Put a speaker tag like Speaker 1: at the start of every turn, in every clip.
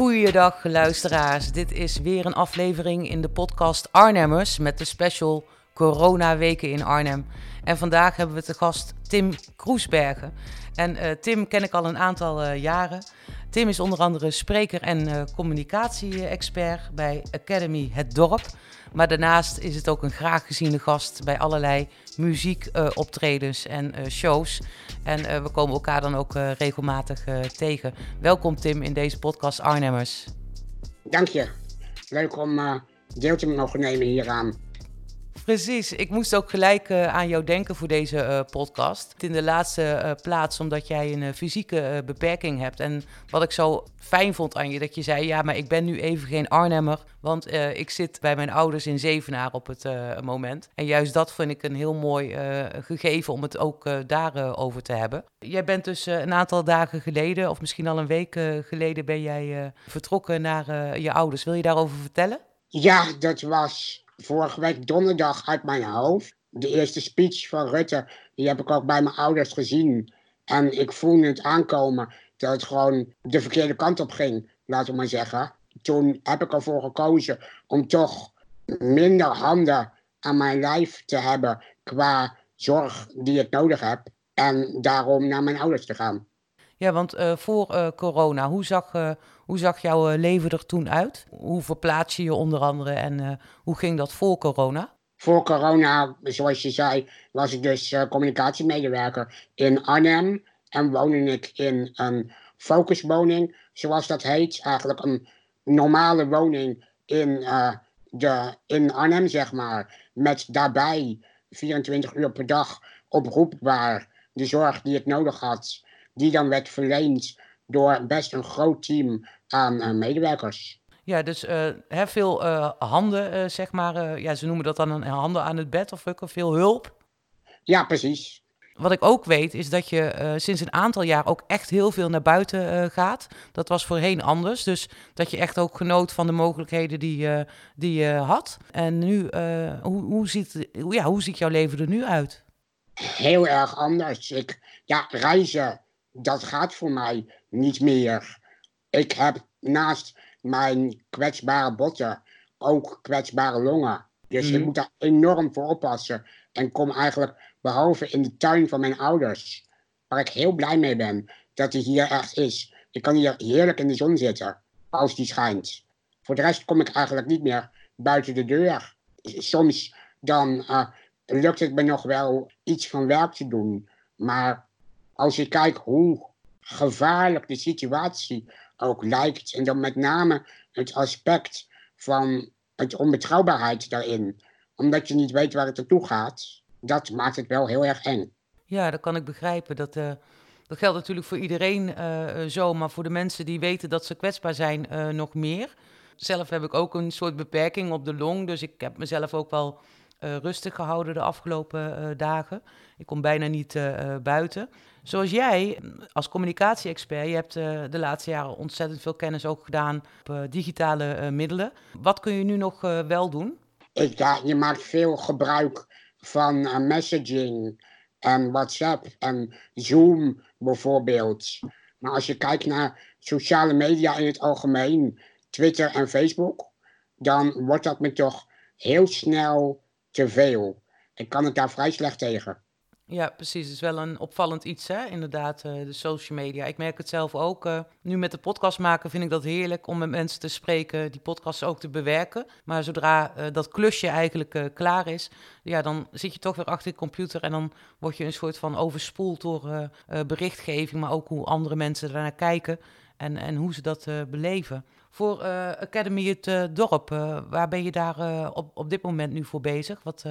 Speaker 1: Goeiedag luisteraars, dit is weer een aflevering in de podcast Arnhemmers met de special Corona Weken in Arnhem. En vandaag hebben we te gast Tim Kroesbergen. En uh, Tim ken ik al een aantal uh, jaren. Tim is onder andere spreker en uh, communicatie-expert bij Academy Het Dorp. Maar daarnaast is het ook een graag geziene gast bij allerlei muziekoptredens en shows. En we komen elkaar dan ook regelmatig tegen. Welkom Tim in deze podcast Arnhemmers.
Speaker 2: Dank je. Leuk om deel te mogen nemen hieraan.
Speaker 1: Precies, ik moest ook gelijk uh, aan jou denken voor deze uh, podcast. In de laatste uh, plaats, omdat jij een fysieke beperking hebt. En wat ik zo fijn vond aan je, dat je zei: Ja, maar ik ben nu even geen Arnhemmer. Want ik zit bij mijn ouders in Zevenaar op het moment. En juist dat vind ik een heel mooi gegeven om het ook daarover te hebben. Jij bent dus een aantal dagen geleden, of misschien al een week geleden, ben jij vertrokken naar je ouders. Wil je daarover vertellen?
Speaker 2: Ja, dat was vorige week donderdag uit mijn hoofd. De eerste speech van Rutte, die heb ik ook bij mijn ouders gezien. En ik voelde het aankomen dat het gewoon de verkeerde kant op ging, laten we maar zeggen. Toen heb ik ervoor gekozen om toch minder handen aan mijn lijf te hebben qua zorg die ik nodig heb. En daarom naar mijn ouders te gaan.
Speaker 1: Ja, want uh, voor uh, corona, hoe zag, uh, hoe zag jouw leven er toen uit? Hoe verplaats je je onder andere en hoe ging dat voor corona?
Speaker 2: Voor corona, zoals je zei, was ik dus communicatiemedewerker in Arnhem. En woonde ik in een focuswoning, zoals dat heet. Eigenlijk een normale woning in, de, in Arnhem, zeg maar. Met daarbij 24 uur per dag oproepbaar de zorg die ik nodig had die dan werd verleend door best een groot team aan medewerkers.
Speaker 1: Ja, dus uh, veel uh, handen, zeg maar. ja, ze noemen dat dan een handen aan het bed of ook veel hulp.
Speaker 2: Ja, precies.
Speaker 1: Wat ik ook weet is dat je sinds een aantal jaar ook echt heel veel naar buiten gaat. Dat was voorheen anders. Dus dat je echt ook genoot van de mogelijkheden die, die je had. En nu, hoe, hoe, ziet, ja, hoe ziet jouw leven er nu uit?
Speaker 2: Heel erg anders. Ik, ja, reizen dat gaat voor mij niet meer. Ik heb naast mijn kwetsbare botten ook kwetsbare longen. Dus mm. ik moet daar enorm voor oppassen. En kom eigenlijk, behalve in de tuin van mijn ouders, waar ik heel blij mee ben dat hij hier echt is. Ik kan hier heerlijk in de zon zitten, als die schijnt. Voor de rest kom ik eigenlijk niet meer buiten de deur. Soms dan uh, lukt het me nog wel iets van werk te doen. Maar als je kijkt hoe gevaarlijk de situatie ook lijkt, en dan met name het aspect van het onbetrouwbaarheid daarin, omdat je niet weet waar het naartoe gaat, dat maakt het wel heel erg eng.
Speaker 1: Ja, dat kan ik begrijpen. Dat, uh, dat geldt natuurlijk voor iedereen uh, zo, maar voor de mensen die weten dat ze kwetsbaar zijn, nog meer. Zelf heb ik ook een soort beperking op de long, dus ik heb mezelf ook wel rustig gehouden de afgelopen dagen. Ik kom bijna niet buiten. Zoals jij als communicatie-expert, je hebt uh, de laatste jaren ontzettend veel kennis ook gedaan op uh, digitale uh, middelen. Wat kun je nu nog wel doen?
Speaker 2: Ik, ja, je maakt veel gebruik van messaging en WhatsApp en Zoom bijvoorbeeld. Maar als je kijkt naar sociale media in het algemeen, Twitter en Facebook, dan wordt dat me toch heel snel te veel. Ik kan het daar vrij slecht tegen.
Speaker 1: Ja, precies. Het is wel een opvallend iets, hè? inderdaad, uh, de social media. Ik merk het zelf ook. Uh, nu met de podcast maken vind ik dat heerlijk om met mensen te spreken, die podcast ook te bewerken. Maar zodra uh, dat klusje eigenlijk klaar is, ja, dan zit je toch weer achter de computer en dan word je een soort van overspoeld door berichtgeving, maar ook hoe andere mensen daarnaar kijken en, en hoe ze dat beleven. Voor Academy het dorp, waar ben je daar op, op dit moment nu voor bezig? Wat,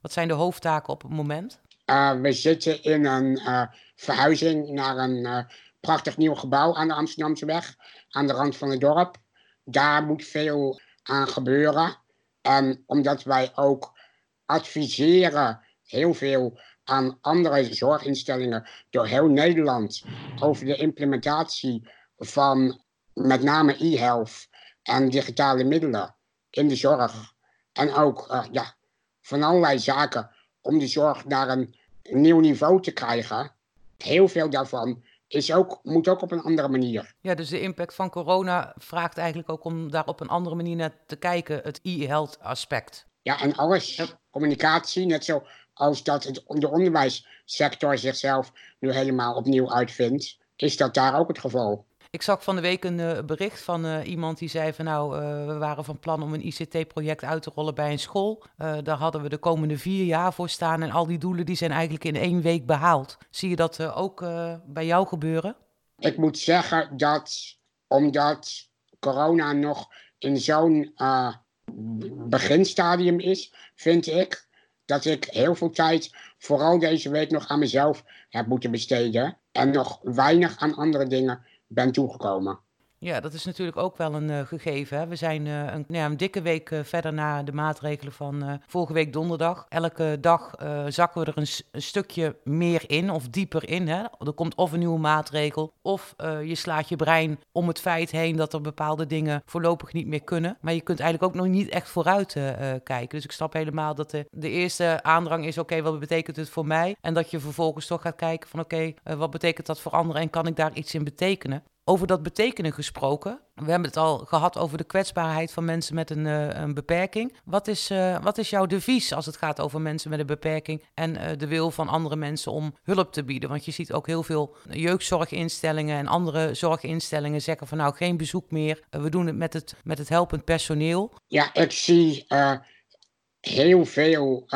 Speaker 1: wat zijn de hoofdtaken op het moment?
Speaker 2: Uh, we zitten in een uh, verhuizing naar een uh, prachtig nieuw gebouw aan de Amsterdamse weg, aan de rand van het dorp. Daar moet veel aan gebeuren. En omdat wij ook adviseren heel veel aan andere zorginstellingen door heel Nederland over de implementatie van met name e-health en digitale middelen in de zorg. En ook ja, van allerlei zaken om de zorg naar een nieuw niveau te krijgen. Heel veel daarvan is ook, moet ook op een andere manier.
Speaker 1: Ja, dus de impact van corona vraagt eigenlijk ook om daar op een andere manier naar te kijken, het e-health aspect.
Speaker 2: Ja, en alles. Communicatie, net zo als dat het, de onderwijssector zichzelf nu helemaal opnieuw uitvindt, is dat daar ook het geval.
Speaker 1: Ik zag van de week een uh, bericht van uh, iemand die zei van nou, uh, we waren van plan om een ICT-project uit te rollen bij een school. daar hadden we de komende vier jaar voor staan en al die doelen die zijn eigenlijk in één week behaald. Zie je dat ook bij jou gebeuren?
Speaker 2: Ik moet zeggen dat omdat corona nog in zo'n beginstadium is, vind ik dat ik heel veel tijd, vooral deze week, nog aan mezelf heb moeten besteden. En nog weinig aan andere dingen ben toegekomen.
Speaker 1: Ja, dat is natuurlijk ook wel een uh, gegeven. Hè? We zijn uh, een, ja, een, dikke week uh, verder na de maatregelen van vorige week donderdag. Elke dag zakken we er een, een, stukje meer in of dieper in. Hè? Er komt of een nieuwe maatregel of je slaat je brein om het feit heen dat er bepaalde dingen voorlopig niet meer kunnen. Maar je kunt eigenlijk ook nog niet echt vooruit kijken. Dus ik snap helemaal dat de, de eerste aandrang is: oké, wat betekent het voor mij? En dat je vervolgens toch gaat kijken van: oké, wat betekent dat voor anderen en kan ik daar iets in betekenen? Over dat betekenen gesproken. We hebben het al gehad over de kwetsbaarheid van mensen met een, uh, een beperking. Wat is, uh, wat is jouw devies als het gaat over mensen met een beperking en uh, de wil van andere mensen om hulp te bieden? Want je ziet ook heel veel jeugdzorginstellingen en andere zorginstellingen zeggen van nou geen bezoek meer. we doen het met het, met het helpend personeel.
Speaker 2: Ja, ik zie heel veel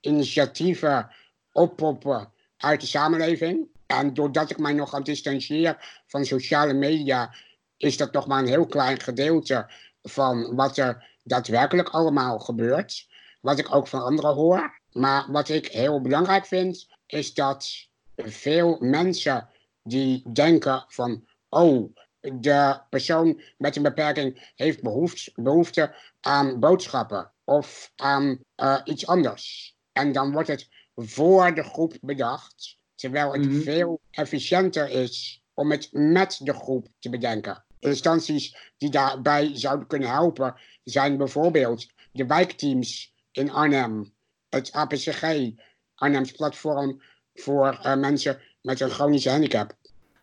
Speaker 2: initiatieven oppoppen uit de samenleving. En doordat ik mij nog aan distancieer van sociale media, is dat nog maar een heel klein gedeelte van wat er daadwerkelijk allemaal gebeurt. Wat ik ook van anderen hoor. Maar wat ik heel belangrijk vind, is dat veel mensen die denken van, oh, de persoon met een beperking heeft behoefte, behoefte aan boodschappen of aan uh, iets anders. En dan wordt het voor de groep bedacht. Terwijl het mhm. veel efficiënter is om het met de groep te bedenken. Instanties die daarbij zouden kunnen helpen zijn bijvoorbeeld de wijkteams in Arnhem, het APCG, Arnhems platform voor uh, mensen met een chronische handicap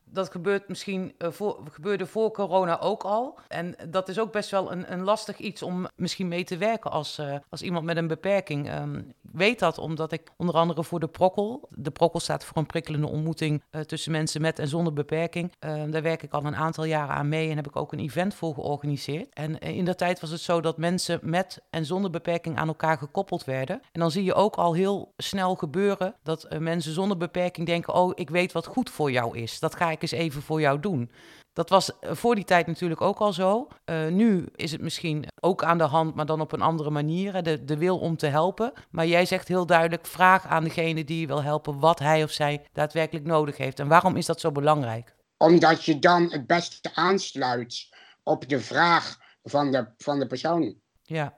Speaker 1: dat gebeurt misschien uh, voor, gebeurde voor corona ook al. En dat is ook best wel een, een lastig iets om misschien mee te werken als, uh, als iemand met een beperking. Um, ik weet dat omdat ik onder andere voor de Prokkel, de Prokkel staat voor een prikkelende ontmoeting uh, tussen mensen met en zonder beperking. Ehm, daar werk ik al een aantal jaren aan mee en heb ik ook een event voor georganiseerd. En in dat tijd was het zo dat mensen met en zonder beperking aan elkaar gekoppeld werden. En dan zie je ook al heel snel gebeuren dat mensen zonder beperking denken: Oh, ik weet wat goed voor jou is. Dat ga ik eens even voor jou doen. Dat was eh, voor die tijd natuurlijk ook al zo. Uh, nu is het misschien ook aan de hand, maar dan op een andere manier. De, de wil om te helpen. Maar jij zegt heel duidelijk: vraag aan degene die je wil helpen wat hij of zij daadwerkelijk nodig heeft. En waarom is dat zo belangrijk?
Speaker 2: Omdat je dan het beste aansluit op de vraag van de, van de persoon.
Speaker 1: Ja,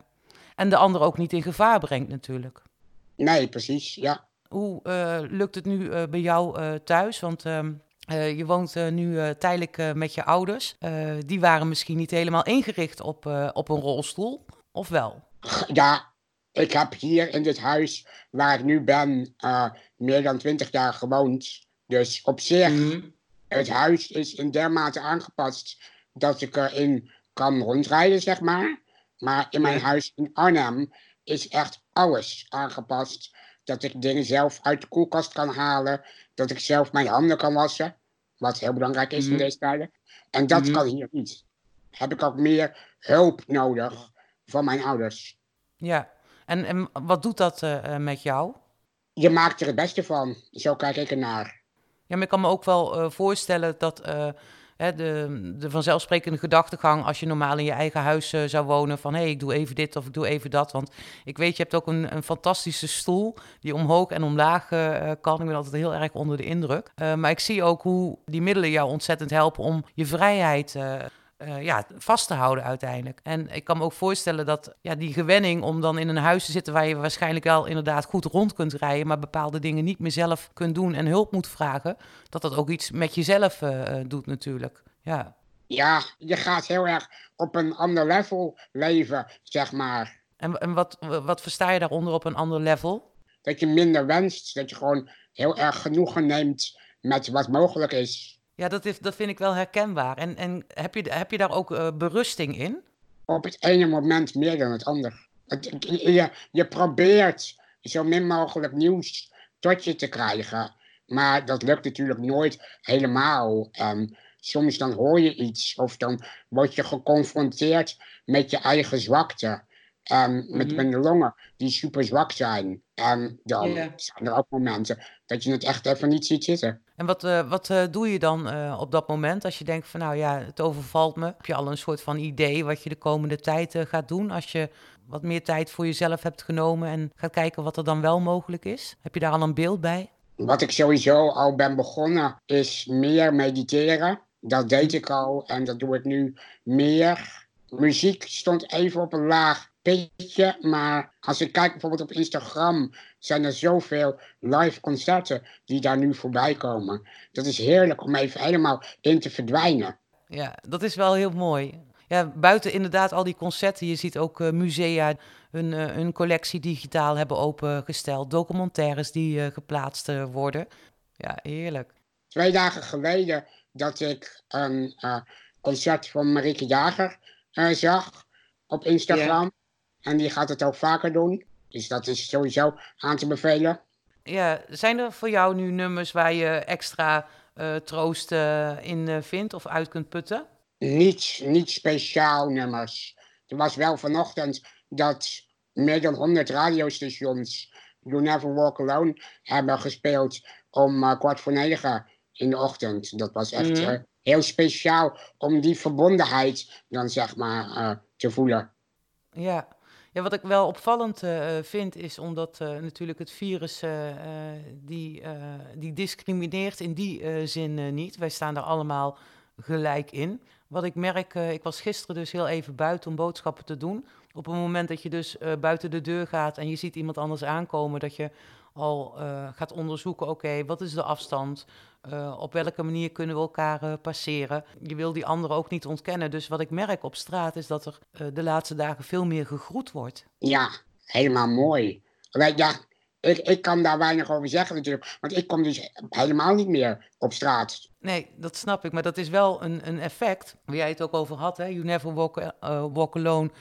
Speaker 1: en de ander ook niet in gevaar brengt, natuurlijk.
Speaker 2: Nee, precies, ja.
Speaker 1: Hoe uh, lukt het nu uh, bij jou thuis? Want ehm, uh, je woont uh, nu uh, tijdelijk met je ouders. die waren misschien niet helemaal ingericht op, op een rolstoel, of wel?
Speaker 2: Ja, ik heb hier in dit huis waar ik nu ben meer dan twintig jaar gewoond. Dus op zich, mm. het huis is in dermate aangepast dat ik erin kan rondrijden, zeg maar. Maar in mijn huis in Arnhem is echt alles aangepast. Dat ik dingen zelf uit de koelkast kan halen. Dat ik zelf mijn handen kan wassen. Wat heel belangrijk is in mhm. deze tijden. En dat mhm. kan hier niet. Heb ik ook meer hulp nodig van mijn ouders.
Speaker 1: Ja, en, en wat doet dat uh, met jou?
Speaker 2: Je maakt er het beste van. Zo kijk ik ernaar.
Speaker 1: Ja, maar ik kan me ook wel uh, voorstellen dat de, de vanzelfsprekende gedachtegang, als je normaal in je eigen huis uh, zou wonen, van hé, hey, ik doe even dit of ik doe even dat. Want ik weet, je hebt ook een, een fantastische stoel die omhoog en omlaag uh, kan. Ik ben altijd heel erg onder de indruk. Maar ik zie ook hoe die middelen jou ontzettend helpen om je vrijheid uh, ja, vast te houden uiteindelijk. En ik kan me ook voorstellen dat ja, die gewenning om dan in een huis te zitten waar je waarschijnlijk wel inderdaad goed rond kunt rijden, maar bepaalde dingen niet meer zelf kunt doen en hulp moet vragen, dat dat ook iets met jezelf uh, doet natuurlijk. Ja.
Speaker 2: ja, je gaat heel erg op een ander level leven, zeg maar.
Speaker 1: En, en wat, wat versta je daaronder op een ander level?
Speaker 2: Dat je minder wenst, dat je gewoon heel erg genoegen neemt met wat mogelijk is.
Speaker 1: Ja, dat, is, dat vind ik wel herkenbaar. En, en heb, je, heb je daar ook uh, berusting in?
Speaker 2: Op het ene moment meer dan het andere. Het, je, je probeert zo min mogelijk nieuws tot je te krijgen. Maar dat lukt natuurlijk nooit helemaal. Um, soms dan hoor je iets of dan word je geconfronteerd met je eigen zwakte. Um, met, mm de longen die super zwak zijn. En dan zijn er ook momenten dat je het echt even niet ziet zitten.
Speaker 1: En wat, uh, wat uh, doe je dan uh, op dat moment als je denkt van nou ja, het overvalt me? Heb je al een soort van idee wat je de komende tijd gaat doen als je wat meer tijd voor jezelf hebt genomen en gaat kijken wat er dan wel mogelijk is? Heb je daar al een beeld bij?
Speaker 2: Wat ik sowieso al ben begonnen is meer mediteren. Dat deed ik al en dat doe ik nu meer. Muziek stond even op een laag pitje, maar als ik kijk bijvoorbeeld op Instagram, zijn er zoveel live concerten die daar nu voorbij komen. Dat is heerlijk om even helemaal in te verdwijnen.
Speaker 1: Ja, dat is wel heel mooi. Ja, buiten inderdaad al die concerten, je ziet ook uh, musea hun, uh, hun collectie digitaal hebben opengesteld, documentaires die uh, geplaatst worden. Ja, heerlijk.
Speaker 2: Twee dagen geleden dat ik een concert van Marieke Jager zag op Instagram. En die gaat het ook vaker doen. Dus dat is sowieso aan te bevelen.
Speaker 1: Ja, zijn er voor jou nu nummers waar je extra uh, troost uh, in uh, vindt of uit kunt putten?
Speaker 2: Niet, niet speciaal nummers. Er was wel vanochtend dat meer dan 100 radiostations You Never Walk Alone hebben gespeeld om kwart voor negen in de ochtend. Dat was echt mm. heel speciaal om die verbondenheid dan zeg maar te voelen.
Speaker 1: Ja, ja, wat ik wel opvallend uh, vind is omdat uh, natuurlijk het virus die, die discrimineert in die zin niet. Wij staan er allemaal gelijk in. Wat ik merk, ik was gisteren dus heel even buiten om boodschappen te doen. Op het moment dat je dus buiten de deur gaat en je ziet iemand anders aankomen, dat je al gaat onderzoeken, oké, wat is de afstand? Uh, op welke manier kunnen we elkaar uh, passeren? Je wil die anderen ook niet ontkennen. Dus wat ik merk op straat is dat er de laatste dagen veel meer gegroet wordt.
Speaker 2: Ja, helemaal mooi. Ja, ik, ik kan daar weinig over zeggen natuurlijk. Want ik kom dus helemaal niet meer op straat.
Speaker 1: Nee, dat snap ik. Maar dat is wel een, een effect, waar jij het ook over had. Hè? You Never Walk, walk Alone.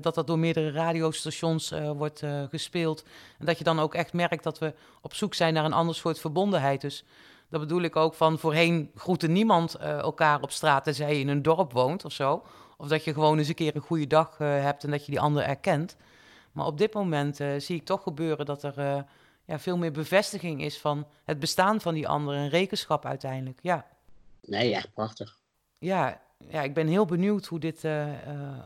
Speaker 1: dat dat door meerdere radiostations wordt gespeeld. En dat je dan ook echt merkt dat we op zoek zijn naar een ander soort verbondenheid. Dus dat bedoel ik ook van voorheen groette niemand elkaar op straat tenzij je in een dorp woont of zo. Of dat je gewoon eens een keer een goede dag hebt en dat je die ander erkent. Maar op dit moment uh, zie ik toch gebeuren dat er ja, veel meer bevestiging is van het bestaan van die ander en rekenschap uiteindelijk. Ja.
Speaker 2: Nee, echt prachtig.
Speaker 1: Ja, ja, ik ben heel benieuwd hoe dit, uh, uh,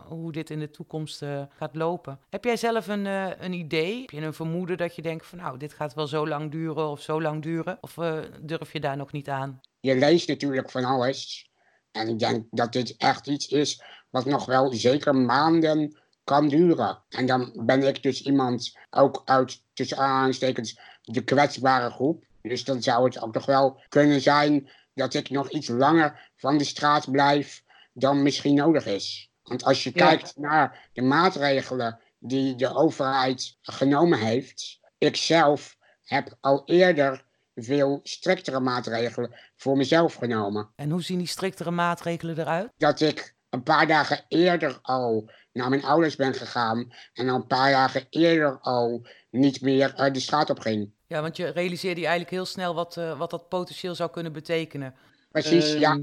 Speaker 1: hoe dit in de toekomst uh, gaat lopen. Heb jij zelf een, een idee? Heb je een vermoeden dat je denkt van nou, dit gaat wel zo lang duren of zo lang duren? Of durf je daar nog niet aan?
Speaker 2: Je leest natuurlijk van alles. En ik denk dat dit echt iets is wat nog wel zeker maanden kan duren. En dan ben ik dus iemand ook uit, tussen aanstekens, de kwetsbare groep. Dus dan zou het ook nog wel kunnen zijn dat ik nog iets langer van de straat blijf dan misschien nodig is. Want als je kijkt naar de maatregelen die de overheid genomen heeft, ik zelf heb al eerder veel striktere maatregelen voor mezelf genomen.
Speaker 1: En hoe zien die striktere maatregelen eruit?
Speaker 2: Dat ik een paar dagen eerder al naar mijn ouders ben gegaan en al een paar dagen eerder al niet meer de straat op ging.
Speaker 1: Ja, want je realiseerde je eigenlijk heel snel wat, uh, wat dat potentieel zou kunnen betekenen.
Speaker 2: Precies, ja. Ehm,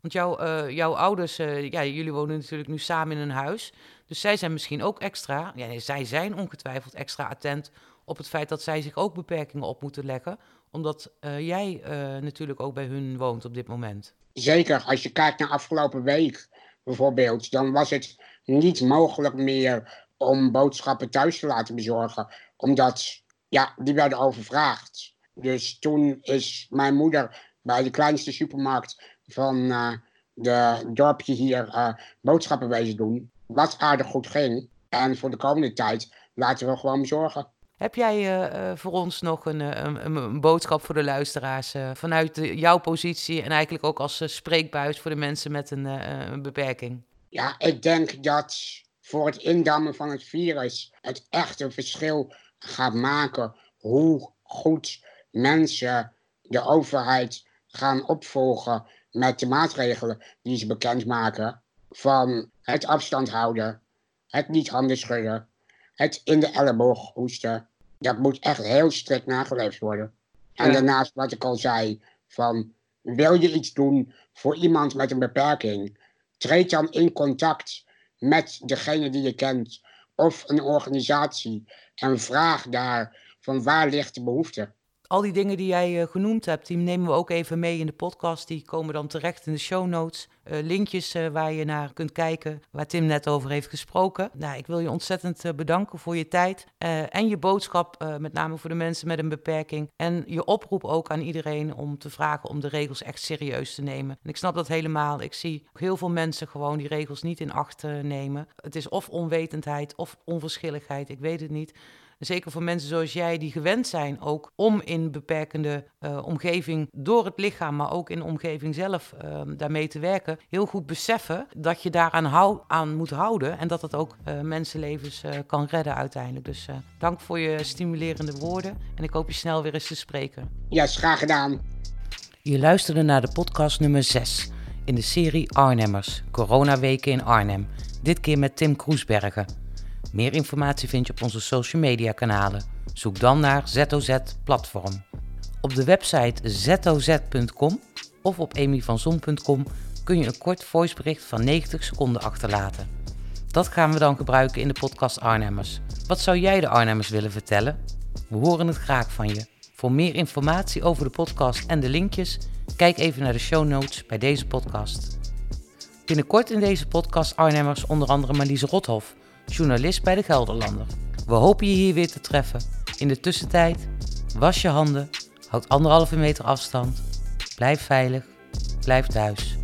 Speaker 1: want jouw, uh, jouw ouders, uh, ja, jullie wonen natuurlijk nu samen in een huis. Dus zij zijn misschien ook extra, ja, nee, zij zijn ongetwijfeld extra attent op het feit dat zij zich ook beperkingen op moeten leggen. Omdat uh, jij natuurlijk ook bij hun woont op dit moment.
Speaker 2: Zeker, als je kijkt naar afgelopen week bijvoorbeeld, dan was het niet mogelijk meer om boodschappen thuis te laten bezorgen. Omdat, ja, die werden overvraagd. Dus toen is mijn moeder bij de kleinste supermarkt van uh, de dorpje hier uh, boodschappen wezen doen. Wat aardig goed ging. En voor de komende tijd laten we gewoon zorgen.
Speaker 1: Heb jij uh, voor ons nog een, een, een, boodschap voor de luisteraars vanuit jouw positie en eigenlijk ook als spreekbuis voor de mensen met een, een beperking?
Speaker 2: Ja, ik denk dat voor het indammen van het virus het echt een verschil gaat maken hoe goed mensen de overheid gaan opvolgen met de maatregelen die ze bekendmaken. Van het afstand houden, het niet handen schudden, het in de elleboog hoesten. Dat moet echt heel strikt nageleefd worden. En
Speaker 1: Ja.
Speaker 2: daarnaast wat ik al zei, van wil je iets doen voor iemand met een beperking, treed dan in contact met degene die je kent of een organisatie en vraag daar van waar ligt de behoefte.
Speaker 1: Al die dingen die jij eh, genoemd hebt, die nemen we ook even mee in de podcast. Die komen dan terecht in de show notes. Eh, linkjes eh, waar je naar kunt kijken, waar Tim net over heeft gesproken. Nou, ik wil je ontzettend bedanken voor je tijd en je boodschap, met name voor de mensen met een beperking. En je oproep ook aan iedereen om te vragen om de regels echt serieus te nemen. En ik snap dat helemaal. Ik zie heel veel mensen gewoon die regels niet in acht nemen. Het is of onwetendheid of onverschilligheid, ik weet het niet. Zeker voor mensen zoals jij die gewend zijn ook om in beperkende eh, omgeving door het lichaam, maar ook in de omgeving zelf eh, daarmee te werken, heel goed beseffen dat je daaraan hou, aan moet houden en dat het ook eh, mensenlevens eh, kan redden uiteindelijk. Dus dank voor je stimulerende woorden en ik hoop je snel weer eens te spreken.
Speaker 2: Ja, is graag gedaan.
Speaker 1: Je luisterde naar de podcast nummer 6 in de serie Arnhemmers, Coronaweken in Arnhem. Dit keer met Tim Kroesbergen. Meer informatie vind je op onze social media kanalen. Zoek dan naar ZOZ Platform. Op de website zoz.com of op emyvanzon.com kun je een kort voicebericht van 90 seconden achterlaten. Dat gaan we dan gebruiken in de podcast Arnhemmers. Wat zou jij de Arnhemmers willen vertellen? We horen het graag van je. Voor meer informatie over de podcast en de linkjes, kijk even naar de show notes bij deze podcast. Binnenkort in deze podcast Arnhemmers onder andere Marlies Rothoff, journalist bij de Gelderlander. We hopen je hier weer te treffen. In de tussentijd, was je handen, houd anderhalve meter afstand, blijf veilig, blijf thuis.